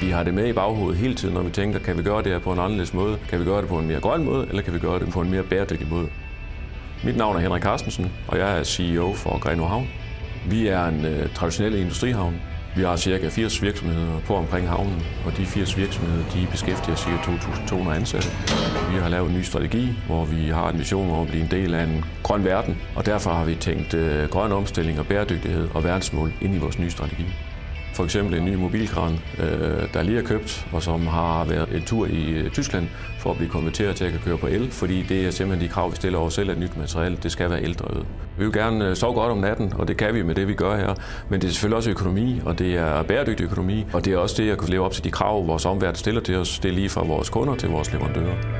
Vi har det med i baghovedet hele tiden, når vi tænker, kan vi gøre det her på en anderledes måde? Kan vi gøre det på en mere grøn måde, eller kan vi gøre det på en mere bæredygtig måde? Mit navn er Henrik Carstensen, og jeg er CEO for Greno Havn. Vi er en øh, traditionel industrihavn. Vi har ca. 80 virksomheder på omkring havnen, og de 80 virksomheder de beskæftiger ca. 2.200 ansatte. Vi har lavet en ny strategi, hvor vi har en mission om at blive en del af en grøn verden, og derfor har vi tænkt øh, grøn omstilling og bæredygtighed og verdensmål ind i vores nye strategi. For eksempel en ny mobilkran, øh, der lige er købt, og som har været en tur i øh, Tyskland for at blive konverteret til at kan køre på el, fordi det er simpelthen de krav, vi stiller over selv af nyt materiale. Det skal være eldrevet. Vi vil gerne øh, sove godt om natten, og det kan vi med det, vi gør her. Men det er selvfølgelig også økonomi, og det er bæredygtig økonomi, og det er også det at kunne leve op til de krav, vores omverden stiller til os. Det er lige fra vores kunder til vores leverandører.